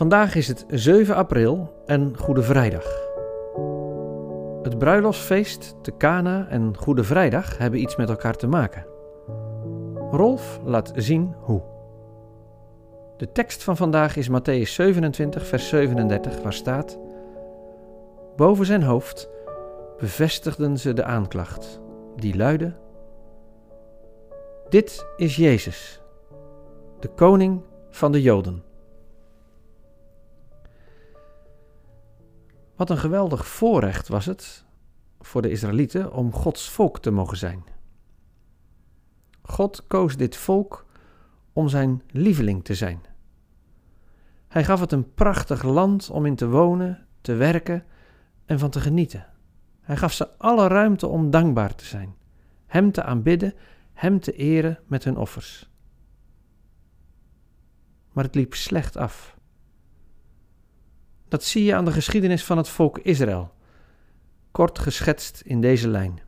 Vandaag is het 7 april en Goede Vrijdag. Het bruiloftsfeest, de Kana en Goede Vrijdag hebben iets met elkaar te maken. Rolf laat zien hoe. De tekst van vandaag is Matthäus 27, vers 37, waar staat: Boven zijn hoofd bevestigden ze de aanklacht, die luidde: Dit is Jezus, de koning van de Joden. Wat een geweldig voorrecht was het voor de Israëlieten om Gods volk te mogen zijn. God koos dit volk om zijn lieveling te zijn. Hij gaf het een prachtig land om in te wonen, te werken en van te genieten. Hij gaf ze alle ruimte om dankbaar te zijn, Hem te aanbidden, Hem te eren met hun offers. Maar het liep slecht af. Dat zie je aan de geschiedenis van het volk Israël, kort geschetst in deze lijn.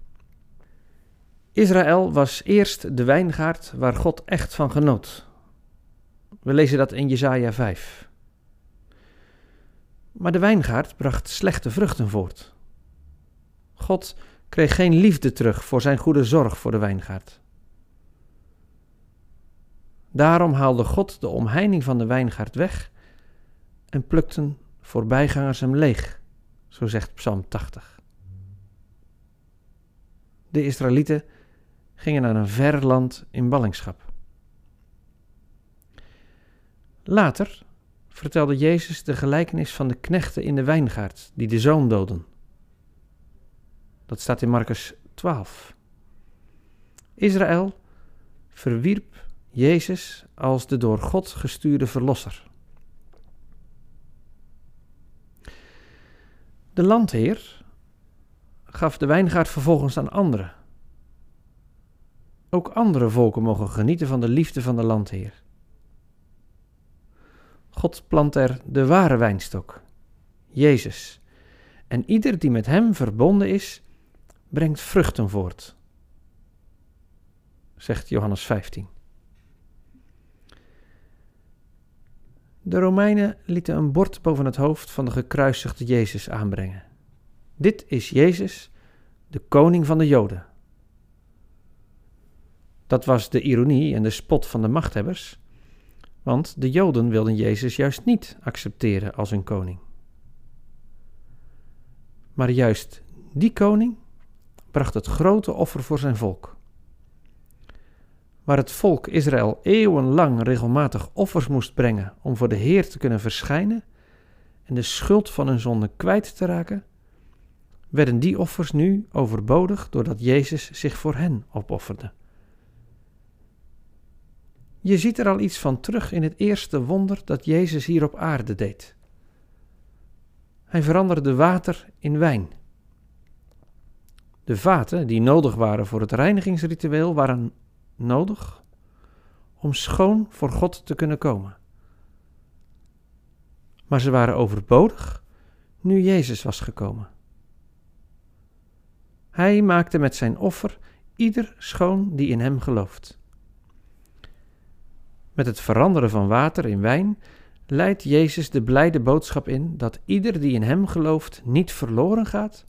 Israël was eerst de wijngaard waar God echt van genoot. We lezen dat in Jesaja 5. Maar de wijngaard bracht slechte vruchten voort. God kreeg geen liefde terug voor zijn goede zorg voor de wijngaard. Daarom haalde God de omheining van de wijngaard weg en plukten voorbijgangers hem leeg, zo zegt Psalm 80. De Israëlieten gingen naar een ver land in ballingschap. Later vertelde Jezus de gelijkenis van de knechten in de wijngaard die de zoon doden. Dat staat in Marcus 12. Israël verwierp Jezus als de door God gestuurde verlosser. De landheer gaf de wijngaard vervolgens aan anderen. Ook andere volken mogen genieten van de liefde van de landheer. God plant er de ware wijnstok, Jezus, en ieder die met hem verbonden is, brengt vruchten voort, zegt Johannes 15. De Romeinen lieten een bord boven het hoofd van de gekruisigde Jezus aanbrengen. Dit is Jezus, de koning van de Joden. Dat was de ironie en de spot van de machthebbers, want de Joden wilden Jezus juist niet accepteren als hun koning. Maar juist die koning bracht het grote offer voor zijn volk waar het volk Israël eeuwenlang regelmatig offers moest brengen om voor de Heer te kunnen verschijnen en de schuld van hun zonde kwijt te raken, werden die offers nu overbodig doordat Jezus zich voor hen opofferde. Je ziet er al iets van terug in het eerste wonder dat Jezus hier op aarde deed. Hij veranderde water in wijn. De vaten die nodig waren voor het reinigingsritueel waren nodig om schoon voor God te kunnen komen. Maar ze waren overbodig nu Jezus was gekomen. Hij maakte met zijn offer ieder schoon die in hem gelooft. Met het veranderen van water in wijn leidt Jezus de blijde boodschap in dat ieder die in hem gelooft niet verloren gaat,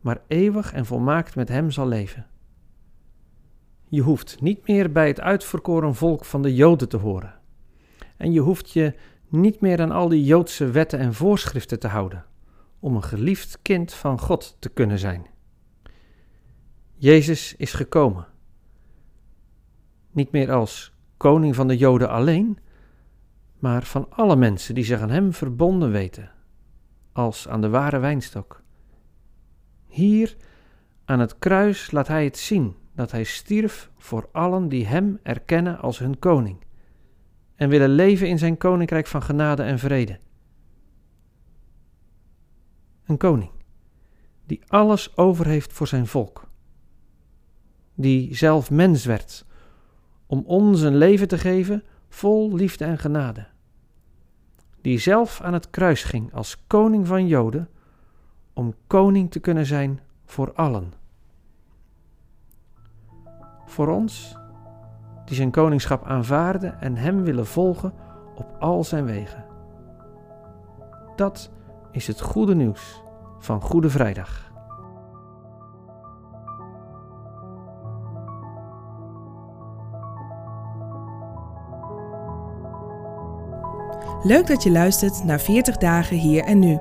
maar eeuwig en volmaakt met hem zal leven. Je hoeft niet meer bij het uitverkoren volk van de Joden te horen. En je hoeft je niet meer aan al die Joodse wetten en voorschriften te houden om een geliefd kind van God te kunnen zijn. Jezus is gekomen. Niet meer als koning van de Joden alleen, maar van alle mensen die zich aan Hem verbonden weten, als aan de ware wijnstok. Hier aan het kruis laat Hij het zien dat hij stierf voor allen die hem erkennen als hun koning en willen leven in zijn koninkrijk van genade en vrede. Een koning die alles over heeft voor zijn volk, die zelf mens werd om ons een leven te geven vol liefde en genade, die zelf aan het kruis ging als koning van Joden om koning te kunnen zijn voor allen voor ons, die zijn koningschap aanvaarden en hem willen volgen op al zijn wegen. Dat is het goede nieuws van Goede Vrijdag. Leuk dat je luistert naar 40 dagen hier en nu.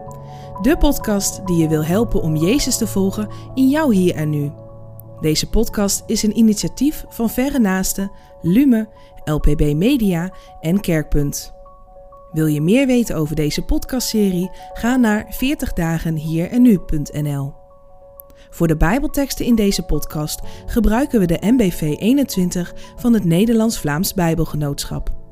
De podcast die je wil helpen om Jezus te volgen in jouw hier en nu. Deze podcast is een initiatief van Verre Naasten, Lume, LPB Media en Kerkpunt. Wil je meer weten over deze podcastserie? Ga naar 40dagenhierennu.nl. Voor de Bijbelteksten in deze podcast gebruiken we de MBV 21 van het Nederlands-Vlaams Bijbelgenootschap.